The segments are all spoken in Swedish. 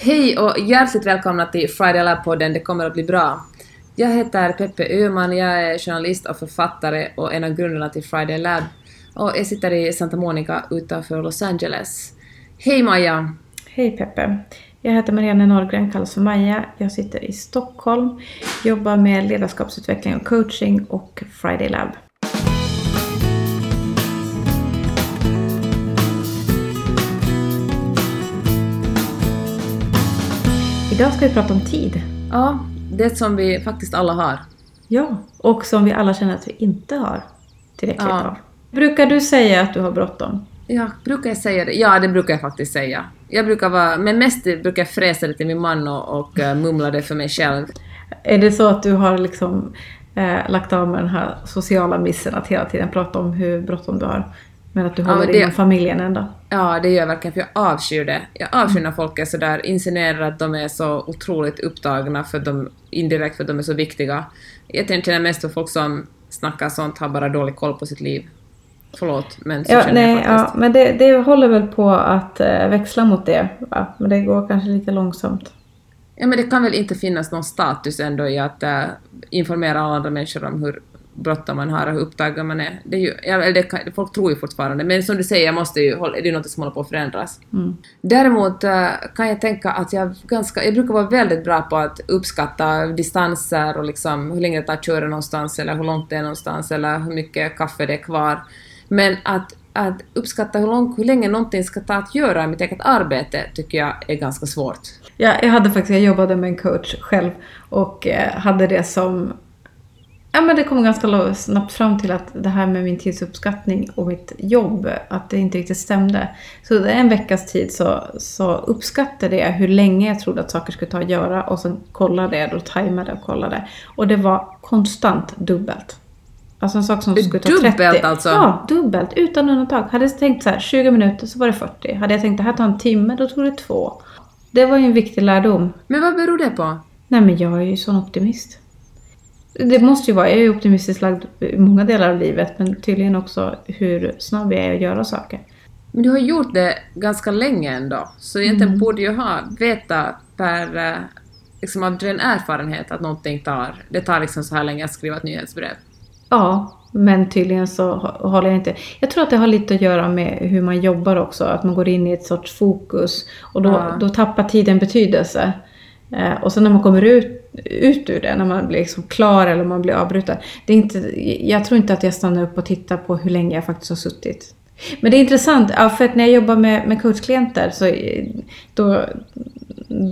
Hej och hjärtligt välkomna till Friday Lab-podden Det kommer att bli bra. Jag heter Peppe Öhman, jag är journalist och författare och en av grundarna till Friday Lab. Och jag sitter i Santa Monica utanför Los Angeles. Hej Maja! Hej Peppe! Jag heter Marianne Norrgren, kallas för Maja. Jag sitter i Stockholm, jobbar med ledarskapsutveckling och coaching och Friday Lab. Idag ska vi prata om tid. Ja, det som vi faktiskt alla har. Ja, och som vi alla känner att vi inte har tillräckligt Ja. av. Brukar du säga att du har bråttom? Ja, brukar jag säga det? Ja, det brukar jag faktiskt säga. Jag brukar vara, men mest brukar jag fräsa det till min man och, och eh, mumla det för mig själv. Är det så att du har liksom eh, lagt av med den här sociala missen att hela tiden prata om hur bråttom du har? Men att du Ja, håller men det inom familjen ändå? Ja, det gör jag verkligen, för jag avskyr det. Jag avskyr när folk är sådär, insinuerar att de är så otroligt upptagna för de, indirekt för att de är så viktiga. Jag känner mest för folk som snackar sånt, har bara dålig koll på sitt liv. Förlåt, men så Ja, känner nej, jag ja, faktiskt. men det, det håller väl på att eh, växla mot det. Va? Men det går kanske lite långsamt. Ja, men det kan väl inte finnas någon status ändå i att äh, informera alla andra människor om hur bråttom man har och hur upptagen man är. Det är ju, eller det kan, folk tror ju fortfarande, men som du säger, jag måste ju, det är ju något som håller på att förändras. Mm. Däremot äh, kan jag tänka att jag, ganska, jag brukar vara väldigt bra på att uppskatta distanser och liksom hur länge det tar att köra någonstans eller hur långt det är någonstans eller hur mycket kaffe det är kvar. Men att, att uppskatta hur, lång, hur länge någonting ska ta att göra i mitt eget arbete tycker jag är ganska svårt. Ja, jag hade faktiskt, jag jobbade med en coach själv och eh, hade det som Ja men det kom ganska snabbt fram till att det här med min tidsuppskattning och mitt jobb, att det inte riktigt stämde. Så en veckas tid så, så uppskattade jag hur länge jag trodde att saker skulle ta att göra och sen kollade jag och tajmade och kollade. Och det var konstant dubbelt. Alltså en sak som skulle ta dubbelt 30. alltså? Ja, dubbelt. Utan undantag. Hade jag tänkt så här 20 minuter så var det 40. Hade jag tänkt det här tar en timme, då tog det två. Det var ju en viktig lärdom. Men vad beror det på? Nej men jag är ju sån optimist. Det måste ju vara, jag är ju optimistiskt lagd i många delar av livet men tydligen också hur snabb jag är att göra saker. Men du har gjort det ganska länge ändå, så egentligen Mm. borde ju ha, veta per, eh, liksom av din erfarenhet att någonting tar, det tar liksom så här länge att skriva ett nyhetsbrev. Ja, men tydligen så hå- håller jag inte. Jag tror att det har lite att göra med hur man jobbar också, att man går in i ett sorts fokus och då, Ja. då tappar tiden betydelse. Eh, och sen när man kommer ut, ut ur det, när man blir liksom klar eller man blir avbruten. Det är inte, jag tror inte att jag stannar upp och tittar på hur länge jag faktiskt har suttit. Men det är intressant, för att när jag jobbar med, med coachklienter så eh, då,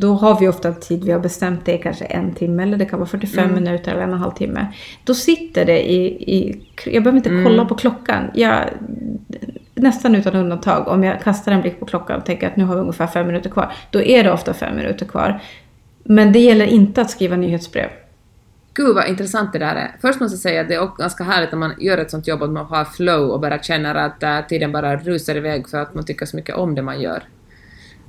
då har vi ofta tid, vi har bestämt det kanske en timme eller det kan vara 45 Mm. minuter eller en och en halv timme. Då sitter det i, i jag behöver inte kolla Mm. på klockan. Jag, nästan utan undantag, om jag kastar en blick på klockan och tänker att nu har vi ungefär fem minuter kvar, då är det ofta fem minuter kvar. Men det gäller inte att skriva nyhetsbrev. Gud vad intressant det där är. Först måste jag säga att det är också ganska härligt när man gör ett sånt jobb att man har flow och bara känner att äh, tiden bara rusar iväg för att man tycker så mycket om det man gör.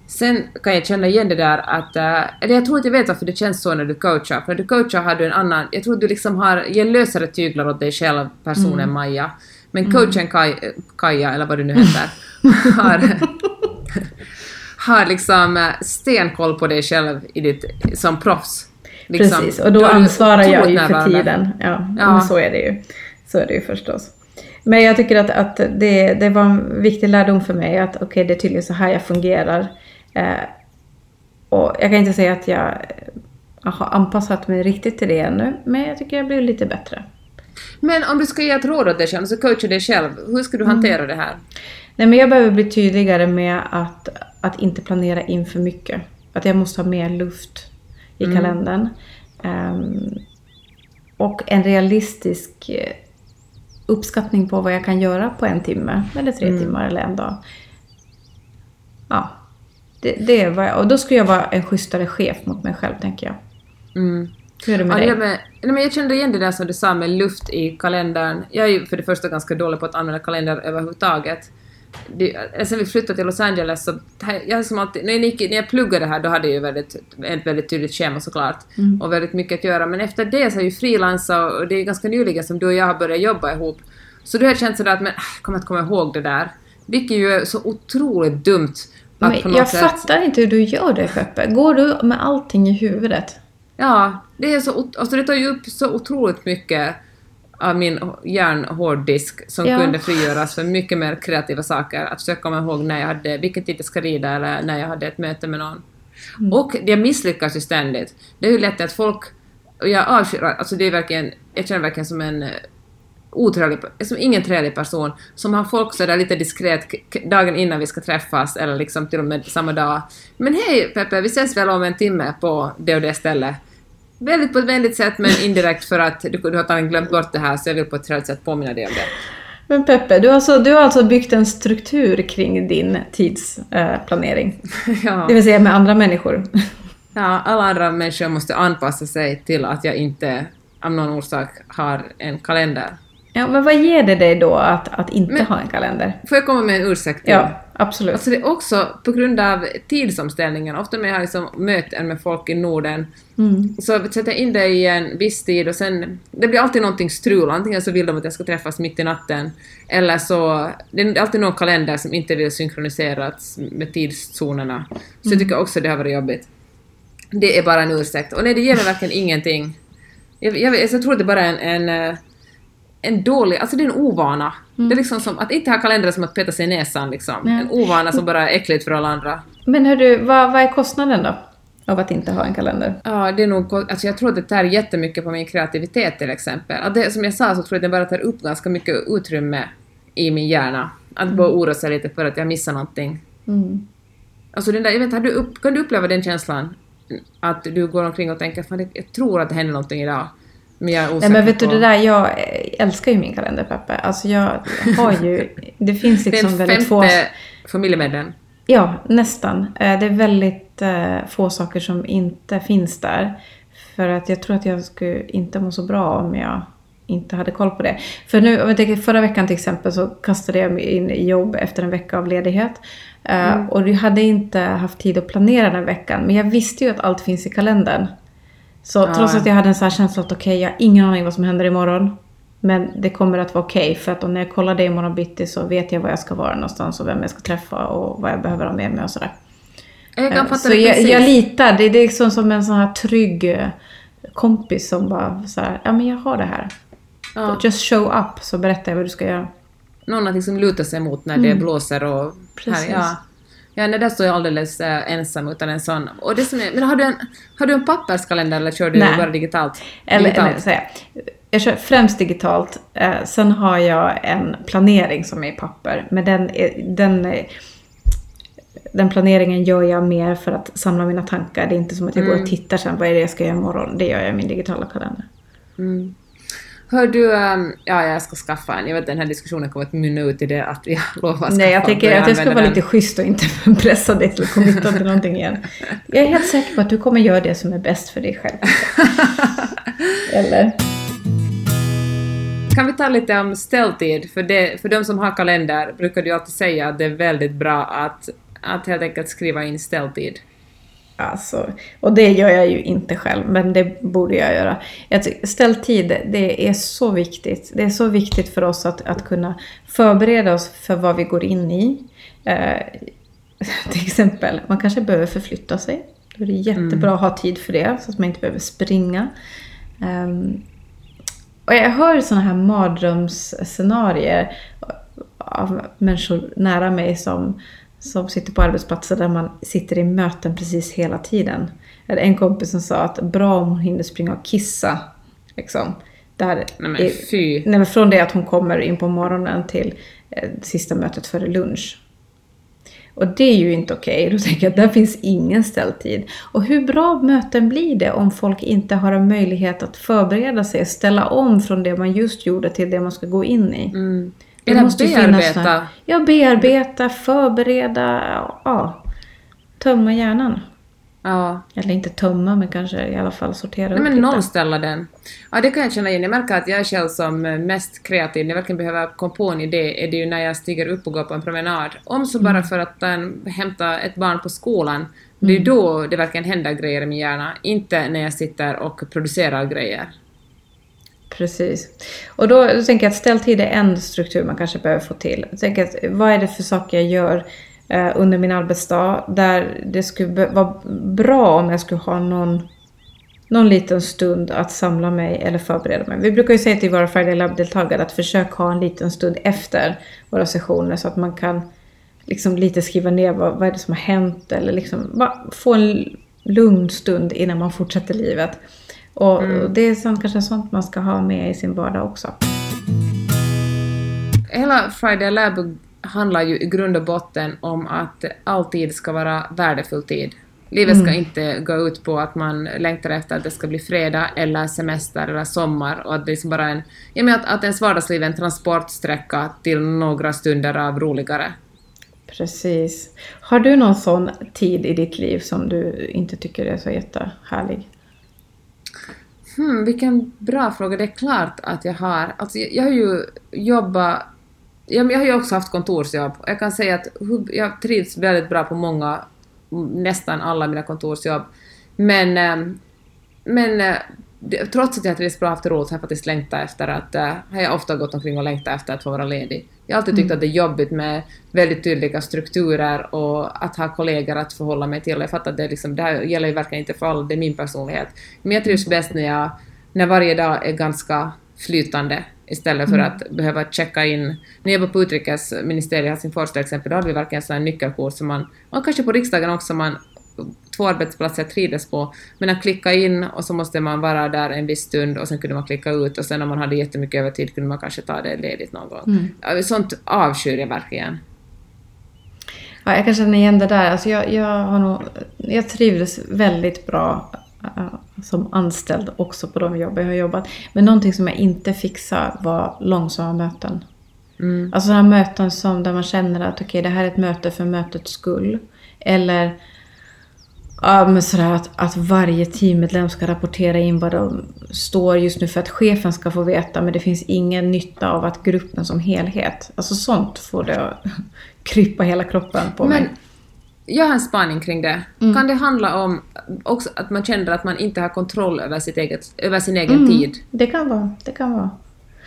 Sen kan jag känna igen det där att, äh, eller jag tror att jag vet varför det känns så när du coachar, för när du coachar har du en annan, jag tror att du liksom har, ger lösare tyglar åt dig själv, personen Maja. Men coachen Kaj, Kaja, eller vad du nu heter, har, har liksom äh, stenkoll på dig själv i ditt, som proffs. Liksom, Precis, och då ansvarar jag ju för tiden. Ja, Ja. Så är det ju. Så är det ju förstås. Men jag tycker att, att det, det var en viktig lärdom för mig att okej, det är tydligen så här jag fungerar. Eh, och jag kan inte säga att jag eh, har anpassat mig riktigt till det ännu, men jag tycker jag blev lite bättre. Men om du ska ge ett råd åt dig själv, så coacha dig själv, hur ska du Mm. hantera det här? Nej, men jag behöver bli tydligare med att, att inte planera in för mycket. Att jag måste ha mer luft i Mm. kalendern. Ehm, och en realistisk eh, uppskattning på vad jag kan göra på en timme, eller tre Mm. timmar eller en dag. Ja, det, det är vad jag, och då skulle jag vara en schysstare chef mot mig själv, tänker jag. Mm. Hur är det med Ja, dig? det där med, nej, men jag kände igen det där som du sa med luft i kalendern. Jag är ju för det första ganska dålig på att använda kalender överhuvudtaget. Det, sen vi flyttade till Los Angeles så jag som alltid, när, jag gick, när jag pluggade här då hade jag ju väldigt, ett väldigt tydligt schema såklart Mm. och väldigt mycket att göra men efter det så har jag ju frilansat och det är ganska nyligen som du och jag har börjat jobba ihop. Så då har jag känt sådär att men, äh, jag kommer att komma ihåg det där. Vilket ju är så otroligt dumt Att Men på något jag sätt- fattar inte hur du gör det Peppe. Går du med allting i huvudet? Ja, det, är så, alltså det tar ju upp så otroligt mycket av min hjärnhårddisk som Ja. kunde frigöras för mycket mer kreativa saker. Att försöka komma ihåg när jag hade, vilken tid jag ska rida eller när jag hade ett möte med någon. Mm. Och jag misslyckas ju ständigt. Det är ju lätt att folk... Och jag avskyr... Alltså det är verkligen... Jag känner verkligen som en otrevlig, som ingen trevlig person, som har folk sådär lite diskret dagen innan vi ska träffas, eller liksom till och med samma dag. Men hej Peppe, vi ses väl om en timme på det och det stället. Väldigt på ett vänligt sätt, men indirekt för att du, du har glömt bort det här, så jag vill på ett trevligt sätt påminna dig om det. Men Peppe, du har alltså, du har alltså byggt en struktur kring din tidsplanering. ja. Det vill säga med andra människor. ja, alla andra människor måste anpassa sig till att jag inte av någon orsak har en kalender. Ja, men vad ger det dig då att, att inte Men- ha en kalender? Får jag komma med en ursäkt till? Ja, absolut. Alltså det är också på grund av tidsomställningen, ofta när jag har liksom möten med folk i Norden, Mm. så sätter jag in det i en viss tid och sen, det blir alltid någonting strul, antingen så vill de att jag ska träffas mitt i natten, eller så, det är alltid någon kalender som inte vill synkroniseras med tidszonerna. Så jag tycker också det har varit jobbigt. Det är bara en ursäkt. Och nej, det ger mig verkligen ingenting. Jag, jag, jag tror att det bara är en, en, eh, en dålig, alltså det är en ovana. Det är liksom som att inte ha kalender är som att peta sig i näsan liksom. Ja. En ovana som bara är äckligt för alla andra. Men hör du, vad, vad är kostnaden då? Av att inte ha en kalender? Ja, det är nog, alltså jag tror att det tär jättemycket på min kreativitet till exempel. Att det, som jag sa så tror jag att det bara tar upp ganska mycket utrymme i min hjärna. Att bara oroa sig lite för att jag missar någonting. Mm. Alltså den där, jag vet, har du upp, kan du uppleva den känslan? Att du går omkring och tänker fan, jag tror att det händer någonting idag. Men jag är osäker Nej men vet du på... det där, jag älskar ju min kalender Peppe. Alltså jag har ju, det finns liksom väldigt få... femte familjemedlem. Ja, nästan. Eh, Det är väldigt eh, få saker som inte finns där. För att jag tror att jag skulle inte må så bra om jag inte hade koll på det. För nu, om jag tänker förra veckan till exempel så kastade jag mig in i jobb efter en vecka av ledighet. Eh, Och jag hade inte haft tid att planera den veckan. Men jag visste ju att allt finns i kalendern. Så Ja, trots att jag hade en sån här känsla att okej, jag har ingen aning vad som händer imorgon. Men det kommer att vara okej för att om när jag kollar det imorgon bitti så vet jag var jag ska vara någonstans och vem jag ska träffa och vad jag behöver ha med mig och sådär. Jag kan Eh, fatta Så det jag, precis. jag litar. Det, det är liksom som en sån här trygg eh, kompis som bara så här, ja men jag har det här. ja, Just show up så berättar jag vad du ska göra. någon att liksom luta sig mot när det blåser och... Mm. Precis. Här, ja. Ja, nej, där står jag alldeles äh, ensam utan en sån. Och det som är, men har du, en, har du en papperskalender eller kör du Nej. bara digitalt? Eller, digitalt? eller säga, jag kör främst digitalt. Eh, sen har jag en planering som är i papper. Men den, den, den planeringen gör jag mer för att samla mina tankar. Det är inte som att jag går Mm. och tittar sen, vad är det jag ska göra imorgon? Det gör jag i min digitala kalender. Mm. Hör du, ähm, ja jag ska skaffa en. Jag vet att den här diskussionen kommer att mynna ut i det att jag lovar att skaffa Nej, jag tänker att jag ska vara den. lite schysst och inte pressa dig till att committa till någonting igen. Jag är helt säker på att du kommer göra det som är bäst för dig själv. Eller? Kan vi ta lite om ställtid? För, det, för de som har kalender brukar du alltid säga att det är väldigt bra att, att helt enkelt skriva in ställtid. Alltså, och det gör jag ju inte själv, men det borde jag göra. Jag tycker, ställtid, det är så viktigt. Det är så viktigt för oss att, att kunna förbereda oss för vad vi går in i. Eh, till exempel, man kanske behöver förflytta sig. Då är det jättebra att ha tid för det, så att man inte behöver springa. Ehm, och jag hör sådana här mardrömsscenarier av människor nära mig som, som sitter på arbetsplatser där man sitter i möten precis hela tiden. Hade en kompis som sa att bra om hon hinner springa och kissa. Liksom. Där Nej men fy. Nej, men från det att hon kommer in på morgonen till eh, sista mötet före lunch. Och det är ju inte okej. Då tänker jag att där finns ingen ställtid. Och hur bra möten blir det om folk inte har en möjlighet att förbereda sig, ställa om från det man just gjorde till det man ska gå in i. Mm. Det Eller måste finnas bearbeta. här- Ja, bearbeta, förbereda, ja. Tömma hjärnan. Ja. Eller inte tömma, men kanske i alla fall sortera Nej upp men lite. nollställa den. Ja det kan jag känna igen. Jag märker att jag är själv som mest kreativ, när jag verkligen behöver komma på en idé, är det ju när jag stiger upp och går på en promenad. Om så bara för att um, hämta ett barn på skolan. Det är ju då det verkligen händer grejer i min hjärna. Inte när jag sitter och producerar grejer. Precis. Och då, då tänker jag att ställtid är en struktur man kanske behöver få till. Jag tänker att, vad är det för saker jag gör eh, under min arbetsdag. Där det skulle vara bra om jag skulle ha någon, någon liten stund att samla mig eller förbereda mig. Vi brukar ju säga till våra Friday Lab-deltagare att försök ha en liten stund efter våra sessioner så att man kan liksom lite skriva ner vad, vad är det som har hänt eller liksom bara få en lugn stund innan man fortsätter livet. Och mm. det är sånt, kanske sånt man ska ha med i sin vardag också. Hela Friday Lab handlar ju i grund och botten om att all tid ska vara värdefull tid. Livet ska mm. inte gå ut på att man längtar efter att det ska bli fredag eller semester eller sommar och att det liksom bara är en... Jag menar att, att ens vardagsliv är en transportsträcka till några stunder av roligare. Precis. Har du någon sån tid i ditt liv som du inte tycker är så jättehärlig? Hmm, vilken bra fråga. Det är klart att jag har. Alltså, jag, jag har ju jobbat... Jag, jag har ju också haft kontorsjobb. Jag kan säga att jag trivs väldigt bra på många, nästan alla mina kontorsjobb. Men, eh, men eh, trots att jag trivs bra haft roligt har jag faktiskt längtat efter att... Uh, har jag ofta gått omkring och längtat efter att få vara ledig. Jag har alltid tyckt mm. att det är jobbigt med väldigt tydliga strukturer och att ha kollegor att förhålla mig till. Jag fattar att det, liksom, det här gäller ju verkligen inte för alla, det är min personlighet. Men jag trivs bäst när, jag, när varje dag är ganska flytande istället för mm. att behöva checka in. När jag var på utrikesministeriet i Helsingfors till exempel, då hade vi verkligen en nyckelkurs som man, och kanske på riksdagen också, man två arbetsplatser jag trivdes på, men att klicka in och så måste man vara där en viss stund och sen kunde man klicka ut och sen om man hade jättemycket övertid kunde man kanske ta det ledigt någon gång. Mm. Sånt avskyr jag verkligen. Ja, jag kan känna igen det där. Alltså jag, jag, har nog, jag trivdes väldigt bra uh, som anställd också på de jobb jag har jobbat. Men någonting som jag inte fixade var långsamma möten. Mm. Alltså sådana möten som där man känner att okej, okay, det här är ett möte för mötets skull. Eller Ja, men sådär att, att varje teammedlem ska rapportera in vad de står just nu för att chefen ska få veta, men det finns ingen nytta av att gruppen som helhet. Alltså sånt får det att krypa hela kroppen på men, mig. Jag har en spaning kring det. Mm. Kan det handla om också att man känner att man inte har kontroll över, sitt eget, över sin egen mm. tid? Det kan vara. Det kan vara.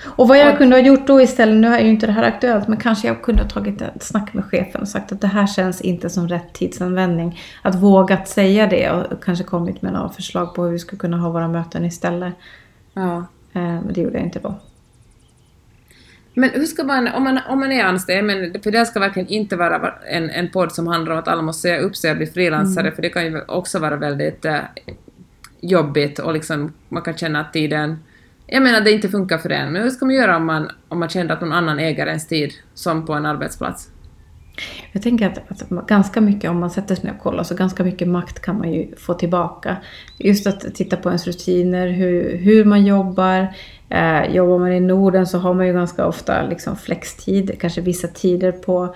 Och vad jag kunde ha gjort då istället, nu är ju inte det här aktuellt, men kanske jag kunde ha tagit ett snack med chefen och sagt att det här känns inte som rätt tidsanvändning. Att vågat säga det och kanske kommit med några förslag på hur vi skulle kunna ha våra möten istället. Ja. Eh, men det gjorde jag inte då. Men hur ska man, om man, om man är anställd, men för det ska verkligen inte vara en, en podd som handlar om att alla måste säga upp sig och bli frilansare, mm. för det kan ju också vara väldigt eh, jobbigt och liksom man kan känna att tiden jag menar att det inte funkar för en, men hur ska man göra om man, om man känner att någon annan äger ens tid, som på en arbetsplats? Jag tänker att, att, ganska mycket, om man sätter sig ner och kollar, så ganska mycket makt kan man ju få tillbaka. Just att titta på ens rutiner, hur, hur man jobbar. Eh, jobbar man i Norden så har man ju ganska ofta liksom flextid, kanske vissa tider på,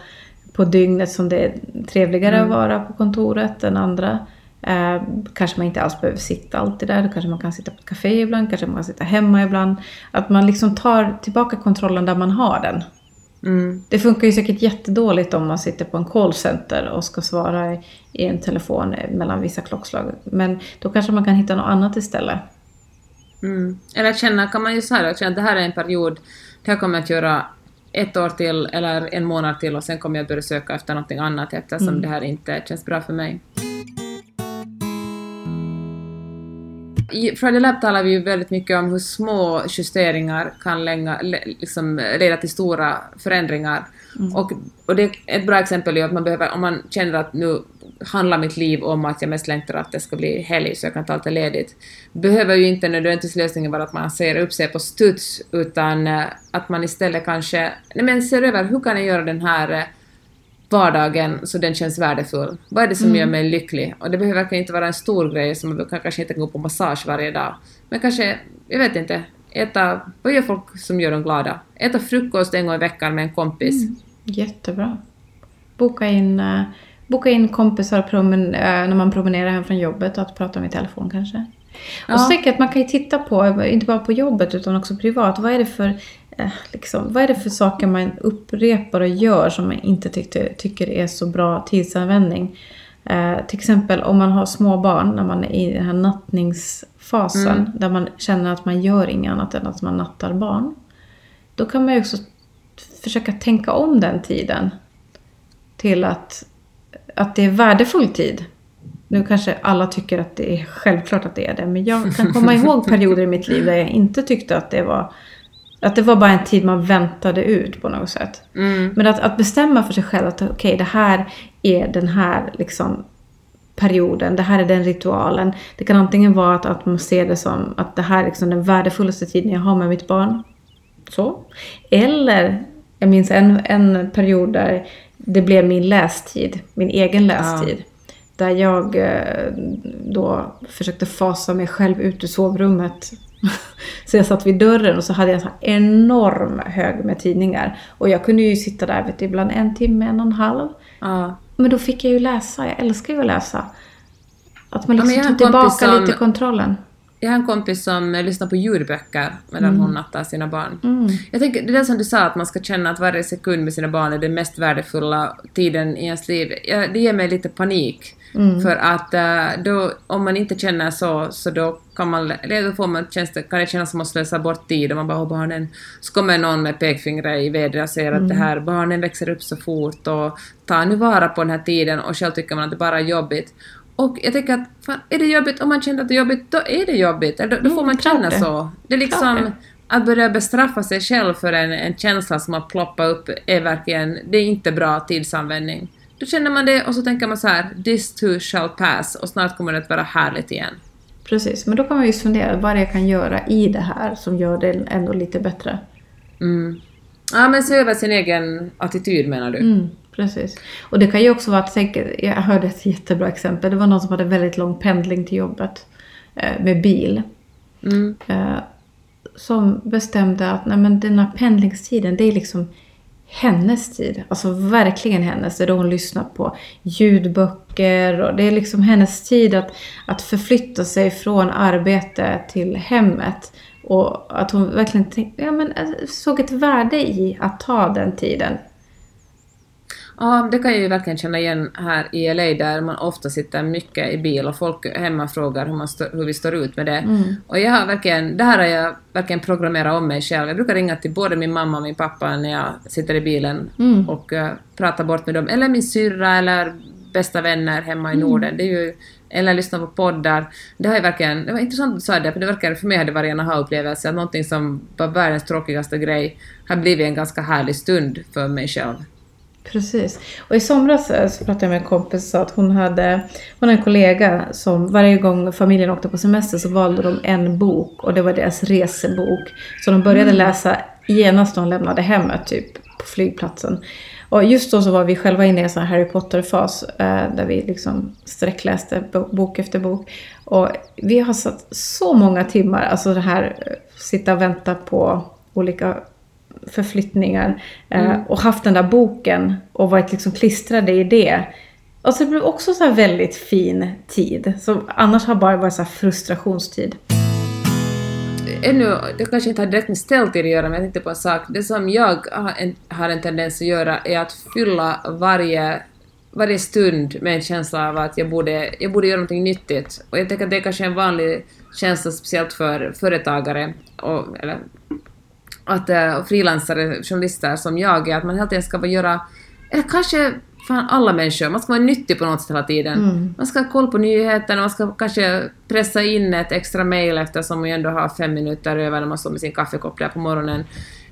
på dygnet som det är trevligare mm. att vara på kontoret än andra. Eh, kanske man inte alls behöver sitta alltid där. Kanske man kan sitta på ett café ibland, kanske man kan sitta hemma ibland. Att man liksom tar tillbaka kontrollen där man har den. Mm. Det funkar ju säkert jättedåligt om man sitter på en callcenter och ska svara i en telefon mellan vissa klockslag. Men då kanske man kan hitta något annat istället. Mm. Eller känna, kan man ju säga känna att det här är en period, det här kommer jag att göra ett år till eller en månad till och sen kommer jag börja söka efter någonting annat eftersom mm. det här inte känns bra för mig. I Friday Lab talar vi ju väldigt mycket om hur små justeringar kan länga, liksom leda till stora förändringar. Mm. Och, och det, ett bra exempel är att man behöver, om man känner att nu handlar mitt liv om att jag mest längtar att det ska bli helg så jag kan ta allt ledigt, behöver ju inte nödvändigtvis lösningen vara att man säger upp sig på studs, utan eh, att man istället kanske nej men ser över hur kan jag göra den här eh, vardagen så den känns värdefull. Vad är det som mm. gör mig lycklig? Och det behöver verkligen inte vara en stor grej som man kan kanske inte gå på massage varje dag. Men kanske, jag vet inte, äta, vad gör folk som gör dem glada? Äta frukost en gång i veckan med en kompis. Mm. Jättebra. Boka in, uh, boka in kompisar promen, uh, när man promenerar hem från jobbet och att prata med telefon kanske. Ja. Och tänker jag att man kan ju titta på, inte bara på jobbet utan också privat, vad är det för Eh, liksom, vad är det för saker man upprepar och gör som man inte tyckte, tycker är så bra tidsanvändning? Eh, till exempel om man har små barn när man är i den här nattningsfasen mm. där man känner att man gör inget annat än att man nattar barn. Då kan man ju också försöka tänka om den tiden till att att det är värdefull tid. Nu kanske alla tycker att det är självklart att det är det. Men jag kan komma ihåg perioder i mitt liv där jag inte tyckte att det var att det var bara en tid man väntade ut på något sätt. Mm. Men att, att bestämma för sig själv att okej, okay, det här är den här liksom perioden, det här är den ritualen. Det kan antingen vara att, att man ser det som att det här är liksom den värdefullaste tiden jag har med mitt barn. Så. Eller, jag minns en, en period där det blev min lästid, min egen lästid. Ja. Där jag eh, då försökte fasa mig själv ut ur sovrummet. Så jag satt vid dörren och så hade jag en enorm hög med tidningar. Och jag kunde ju sitta där vet du, ibland en timme, en och en halv. Ja. Men då fick jag ju läsa. Jag älskar ju att läsa. Att man liksom ja, tar tillbaka som, lite kontrollen. Jag har en kompis som lyssnar på ljudböcker medan mm. hon nattar sina barn. Mm. Jag tänker, det är som du sa, att man ska känna att varje sekund med sina barn är den mest värdefulla tiden i ens liv. Ja, det ger mig lite panik. Mm. För att uh, då, om man inte känner så, så då kan man, då får man, känns det, kan det kännas som att slösa bort tid och man bara, barnen, så kommer någon med pekfingret i vädret och säger mm. att det mm. här, barnen växer upp så fort och ta nu vara på den här tiden och själv tycker man att det bara är jobbigt. Och jag tänker att fan, är det jobbigt, om man känner att det är jobbigt, då är det jobbigt. Då, då får mm, man känna det. så. Det är liksom att börja bestraffa sig själv för en, en känsla som har ploppat upp är verkligen, det är inte bra tidsanvändning. Då känner man det och så tänker man så här, this too shall pass och snart kommer det att vara härligt igen. Precis, men då kan man ju fundera vad jag kan göra i det här som gör det ändå lite bättre. Mm. Ja, men se över sin egen attityd menar du? Mm, precis. Och det kan ju också vara att, tänka, jag hörde ett jättebra exempel, det var någon som hade väldigt lång pendling till jobbet eh, med bil. Mm. Eh, som bestämde att nej, men den här pendlingstiden, det är liksom hennes tid. Alltså verkligen hennes. Det är då hon lyssnar på ljudböcker och det är liksom hennes tid att, att förflytta sig från arbete till hemmet. Och att hon verkligen tänkte, ja, men, eh, såg ett värde i att ta den tiden. Ja, det kan jag ju verkligen känna igen här i LA där man ofta sitter mycket i bil och folk hemma frågar hur, man stå, hur vi står ut med det. Mm. Och jag har verkligen, det här har jag verkligen programmerat om mig själv. Jag brukar ringa till både min mamma och min pappa när jag sitter i bilen mm. och uh, prata bort med dem. Eller min syrra eller bästa vänner hemma i mm. Norden. Det är ju, eller lyssna på poddar. Det har ju verkligen, det var intressant att du sa det, för det verkar, för mig hade varit en aha-upplevelse att någonting som var världens tråkigaste grej har blivit en ganska härlig stund för mig själv. Precis. Och i somras eh, så pratade jag med en kompis och sa att hon hade, hon hade en kollega som varje gång familjen åkte på semester så valde de en bok och det var deras resebok. Så de började mm. läsa genast när de lämnade hemmet, typ på flygplatsen. Och just då så var vi själva inne i en sån här Harry Potter-fas eh, där vi liksom sträckläste bok efter bok. Och vi har satt så många timmar, alltså det här eh, sitta och vänta på olika förflyttningar eh, mm. och haft den där boken och varit liksom klistrade i det. Och så det blev också så väldigt fin tid. Som annars har bara varit så frustrationstid. Ännu, det kanske inte har direkt med ställtid att göra, men jag tänkte på en sak. Det som jag har en, har en tendens att göra är att fylla varje, varje stund med en känsla av att jag borde, jag borde göra någonting nyttigt. Och jag tänker att det är kanske en vanlig känsla, speciellt för företagare, och, eller att uh, frilansare, journalister som jag är, att man hela tiden ska göra, eller kanske fan alla människor, man ska vara nyttig på något sätt hela tiden. Mm. Man ska ha koll på nyheterna, man ska kanske pressa in ett extra mail eftersom man ändå har fem minuter över när man står med sin kaffekopp där på morgonen.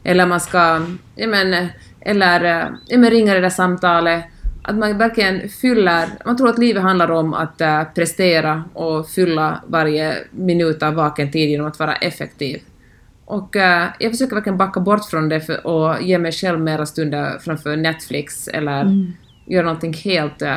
Eller man ska, ja men, eller ja men ringa det där samtalet. Att man verkligen fyller, man tror att livet handlar om att uh, prestera och fylla varje minut av vaken tid genom att vara effektiv. Och uh, jag försöker verkligen backa bort från det för, och ge mig själv mera stunder framför Netflix eller mm. göra någonting helt... Uh,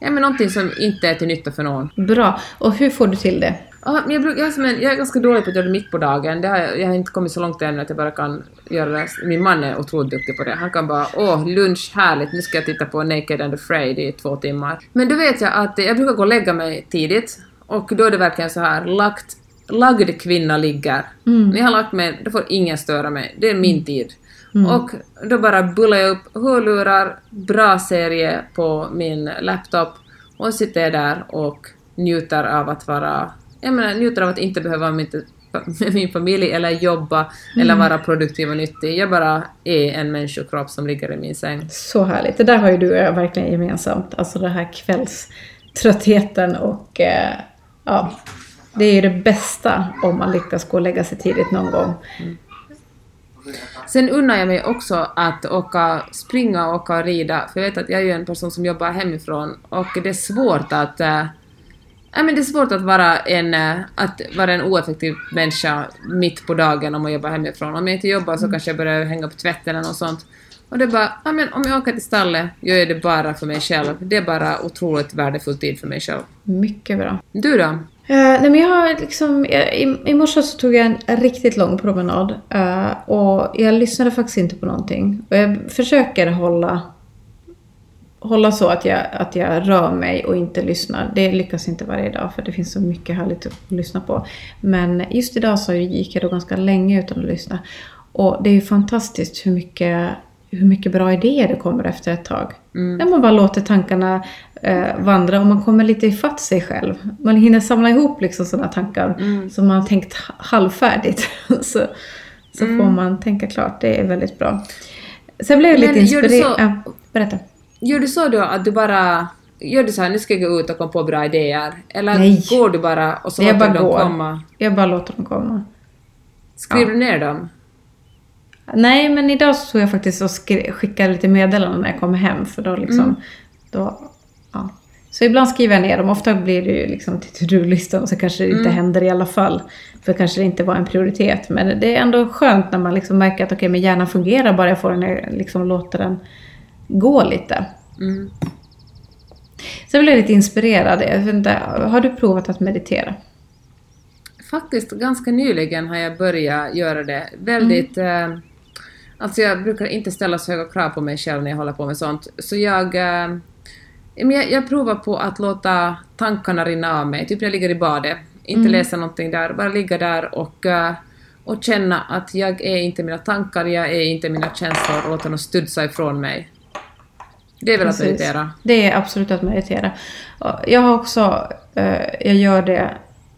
ja, men någonting som inte är till nytta för någon. Bra. Och hur får du till det? Uh, jag, jag, är en, jag är ganska dålig på att göra det mitt på dagen. Det har, jag har inte kommit så långt ännu att jag bara kan göra det. Min man är otroligt duktig på det. Han kan bara åh, lunch, härligt, nu ska jag titta på Naked and Afraid i två timmar. Men då vet jag att jag brukar gå och lägga mig tidigt och då är det verkligen så här lagt lagd kvinna ligger. Mm. När jag har lagt mig, då får ingen störa mig. Det är min mm. tid. Mm. Och då bara bullar jag upp hörlurar, bra serie på min laptop och sitter jag där och njuter av att vara... Jag menar, njuter av att inte behöva vara med min familj eller jobba eller vara produktiv och nyttig. Jag bara är en människokropp som ligger i min säng. Så härligt. Det där har ju du och jag verkligen gemensamt. Alltså den här kvällströttheten och eh, ja, det är ju det bästa om man lyckas gå och lägga sig tidigt någon gång. Sen unnar jag mig också att åka, springa och åka och rida, för jag vet att jag är ju en person som jobbar hemifrån och det är svårt att äh, men det är svårt att vara, en, äh, att vara en oeffektiv människa mitt på dagen om man jobbar hemifrån. Om jag inte jobbar så kanske jag börjar hänga upp tvätten eller något sånt. Och det är bara, ja, men om jag åker till stallet gör jag det bara för mig själv. Det är bara otroligt värdefull tid för mig själv. Mycket bra. Du då? Eh, nej men jag har liksom, jag, i, i morse så tog jag en riktigt lång promenad. eh, och jag lyssnade faktiskt inte på någonting. Och jag försöker hålla, hålla så att jag, att jag rör mig och inte lyssnar. Det lyckas inte varje dag för det finns så mycket härligt att lyssna på. Men just idag så gick jag då ganska länge utan att lyssna. Och det är ju fantastiskt hur mycket, hur mycket bra idéer det kommer efter ett tag. När man bara låter tankarna eh, vandra och man kommer lite ifatt sig själv. Man hinner samla ihop liksom sådana tankar som man har tänkt ha- halvfärdigt. så så får man tänka klart. Det är väldigt bra. Sen blev jag Men lite inspirerad. Ja, berätta. Gör du så då att du bara Gör du så här, nu ska jag gå ut och komma på bra idéer? Eller Nej. går du bara och så Jag låter dem går. komma? Jag bara låter dem komma. Skriver du ner dem? Nej, men idag så tog jag faktiskt och skickade lite meddelanden när jag kommer hem. För då liksom... Mm. Då, ja. Så ibland skriver jag ner dem. Ofta blir det ju liksom till to-do-listan och så kanske det inte Mm. händer i alla fall. För kanske det inte var en prioritet. Men det är ändå skönt när man liksom märker att okej, men hjärnan fungerar bara jag får den, liksom låter den gå lite. Mm. Sen blev jag lite inspirerad. Jag vet inte, har du provat att meditera? Faktiskt ganska nyligen har jag börjat göra det. Väldigt... Eh, alltså jag brukar inte ställa så höga krav på mig själv när jag håller på med sånt. Så jag... Eh, jag, jag provar på att låta tankarna rinna av mig, typ när jag ligger i badet. Inte läsa någonting där, bara ligga där och, eh, och känna att jag är inte mina tankar, jag är inte mina känslor och låta dem studsa ifrån mig. Det är väl att Precis. meditera. Det är absolut att meditera. Jag har också, eh, jag gör det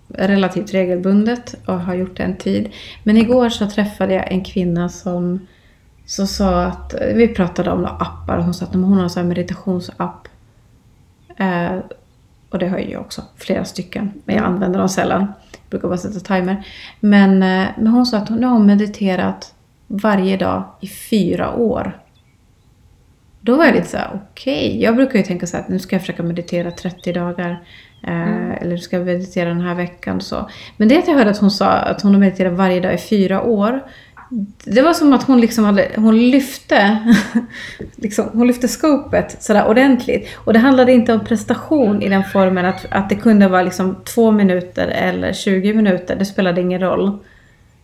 relativt regelbundet och har gjort det en tid. Men igår så träffade jag en kvinna som så sa att, vi pratade om några appar och hon sa att hon har en meditationsapp. Eh, och det har jag också, flera stycken. Men jag använder dem sällan. Jag brukar bara sätta timer. Men, eh, men hon sa att hon nu har hon mediterat varje dag i fyra år. Då var jag lite så här, okej. Jag brukar ju tänka så här att nu ska jag försöka meditera 30 dagar. Eh, Eller nu ska jag meditera den här veckan. Så. Men det att jag hörde att hon sa att hon har mediterat varje dag i fyra år. Det var som att hon liksom hade, hon lyfte, liksom, hon lyfte skopet sådär ordentligt. Och det handlade inte om prestation i den formen att, att det kunde vara liksom två minuter eller 20 minuter. Det spelade ingen roll.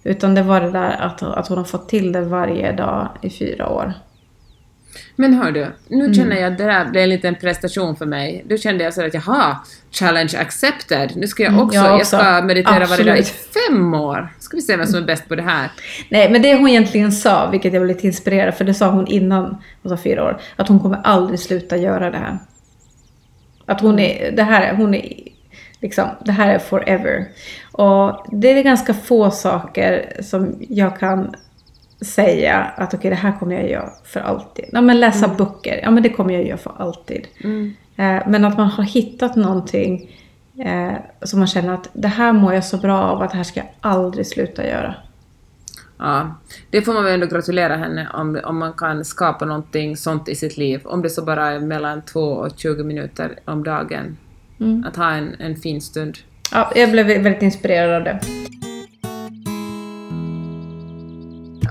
Utan det var det där att, att hon har fått till det varje dag i fyra år. Men hör du, nu Mm. känner jag att det där blev en liten prestation för mig. Då kände jag så att jaha, challenge accepted. Nu ska jag Mm, också, jag jag, också. ska meditera varje dag i fem år. Ska vi se vem som är bäst på det här. Nej, men det hon egentligen sa, vilket jag blev lite inspirerad för det sa hon innan hon sa fyra år, att hon kommer aldrig sluta göra det här. Att hon är, det här, är- hon är, liksom, det här är forever. Och det är ganska få saker som jag kan säga att okej, det här kommer jag göra för alltid. Ja, men läsa böcker, ja men det kommer jag göra för alltid. Mm. Eh, Men att man har hittat någonting eh, som man känner att det här mår jag så bra av att det här ska jag aldrig sluta göra. Ja, det får man väl ändå gratulera henne om, om man kan skapa någonting sånt i sitt liv. Om det så bara är mellan 2 och 20 minuter om dagen. Mm. Att ha en, en fin stund. Ja, jag blev väldigt inspirerad av det.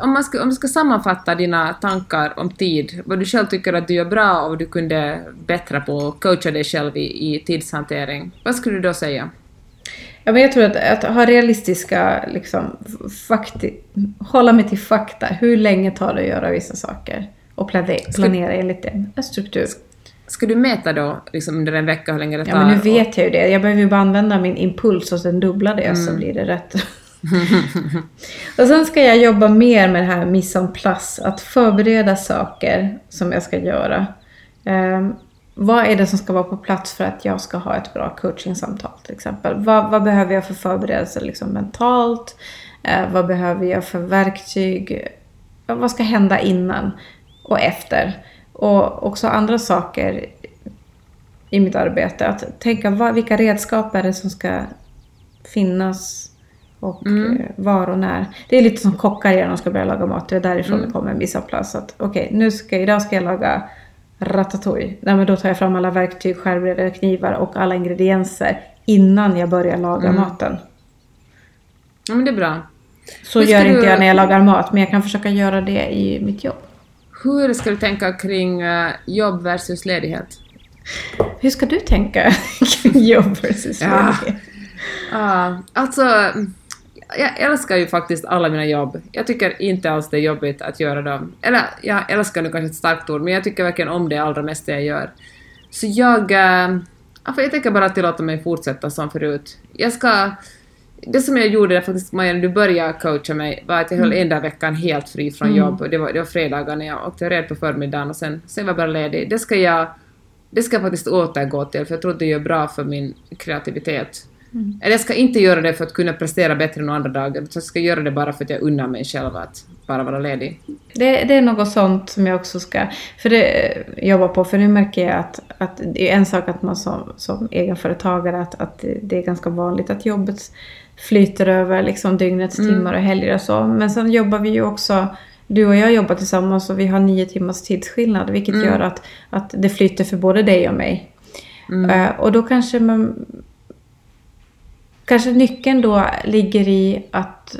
Om, man ska, om du ska sammanfatta dina tankar om tid, vad du själv tycker att du gör bra och vad du kunde bättra på och coacha dig själv i, i tidshantering, vad skulle du då säga? Ja, men jag tror att, att ha realistiska, liksom, fakti, hålla mig till fakta. Hur länge tar det att göra vissa saker? Och planera, planera enligt. En struktur. Ska du mäta då liksom under en vecka hur länge det tar? Ja, men nu vet jag ju det. Jag behöver ju bara använda min impuls och sen dubbla det så blir det rätt. och sen ska jag jobba mer med det här mise en place, att förbereda saker som jag ska göra. Ehm, vad är det som ska vara på plats för att jag ska ha ett bra coachingsamtal till exempel? Vad, vad behöver jag för förberedelser liksom mentalt? Eh, vad behöver jag för verktyg? Vad ska hända innan och efter? Och också andra saker i mitt arbete. Att tänka vad, vilka redskap är det som ska finnas och Mm. eh, var och när. Det är lite som kockar gör när de ska börja laga mat. Det är därifrån det kommer en vissa plats. Att okej, nu ska, idag ska jag laga ratatouille. Nej, men då tar jag fram alla verktyg, skärbrädor, knivar och alla ingredienser innan jag börjar laga Mm. maten. Ja, men det är bra. Så gör inte du- jag när jag lagar mat, men jag kan försöka göra det i mitt jobb. Hur ska du tänka kring eh, jobb versus ledighet? Hur ska du tänka kring jobb versus Ja. ledighet? Ja, alltså, jag älskar ju faktiskt alla mina jobb. Jag tycker inte alls det är jobbigt att göra dem. Eller, jag älskar nu kanske ett starkt ord, men jag tycker verkligen om det allra mesta jag gör. Så jag... eh, alltså jag tänker bara tillåta mig fortsätta som förut. Jag ska... Det som jag gjorde faktiskt, Maja, när du började coacha mig, var att jag höll en dag veckan helt fri från jobb. Och det, var, det var fredagar när jag åkte red på förmiddagen och sen, sen var jag bara ledig. Det ska jag... Det ska jag faktiskt återgå till, för jag tror att det gör bra för min kreativitet. Eller jag ska inte göra det för att kunna prestera bättre än andra dagar, utan jag ska göra det bara för att jag unnar mig själv att bara vara ledig. Det, det är något sånt som jag också ska för det, jobba på. För nu märker jag att, att det är en sak att man som, som egenföretagare, att, att det- är ganska vanligt att jobbet flyter över liksom dygnets Mm. timmar och helger och så. Men sen jobbar vi ju också, du och jag jobbar tillsammans och vi har nio timmars tidsskillnad. Vilket Mm. gör att, att det flyter för både dig och mig. Mm. Eh, och då kanske man... Kanske nyckeln då ligger i att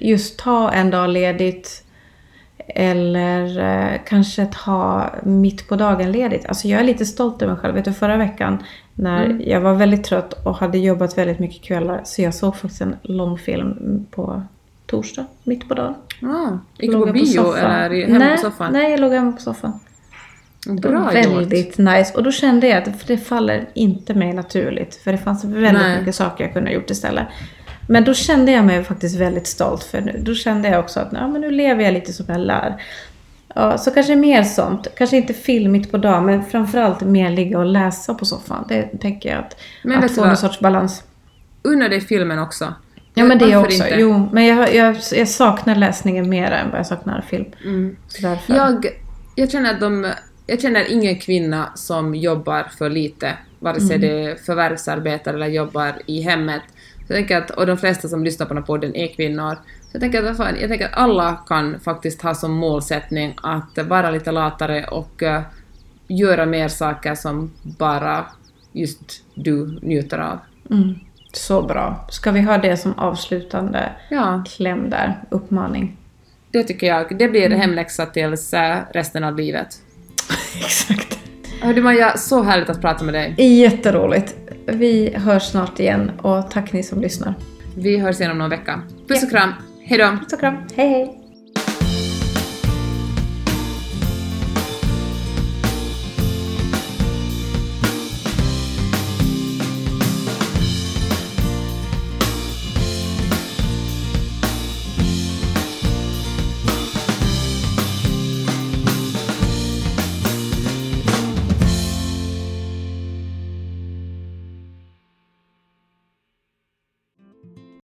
just ta en dag ledigt eller eh, kanske ta mitt på dagen ledigt. Alltså jag är lite stolt över mig själv. Vet du, förra veckan när Mm. jag var väldigt trött och hade jobbat väldigt mycket kvällar så jag såg faktiskt en långfilm på torsdag, mitt på dagen. Ah, gick du på bio soffan. eller hemma nej, på soffan? Nej, jag låg hemma på soffan. Bra gjort. väldigt nice. Och då kände jag att det faller inte mig naturligt. För det fanns väldigt Nej. mycket saker jag kunde ha gjort istället. Men då kände jag mig faktiskt väldigt stolt för nu. Då kände jag också att ja, men nu lever jag lite som jag lär. Ja, så kanske mer sånt. Kanske inte film mitt på dagen, men framförallt mer ligga och läsa på soffan. Det tänker jag att, Men att få någon sorts balans. Unna dig filmen också. Ja men det också. inte? Jo, men jag, jag, jag saknar läsningen mer än vad jag saknar film. Mm. Jag, jag, känner att de, jag känner ingen kvinna som jobbar för lite, vare sig det är förvärvsarbetar eller jobbar i hemmet. Så jag tänker att, och de flesta som lyssnar på den här podden är kvinnor. Så jag tänker, att, jag tänker att alla kan faktiskt ha som målsättning att vara lite latare och eh, göra mer saker som bara just du njuter av. Mm. Så bra. Ska vi ha det som avslutande Ja, kläm där? Uppmaning. det tycker jag. Det blir hemläxa tills eh, resten av livet. Exakt. Hördu Maja, så härligt att prata med dig. Jätteroligt. Vi hörs snart igen och tack ni som lyssnar. Vi hörs igen om någon vecka. Puss och kram. Hej då! Puss och kram. Hej hej.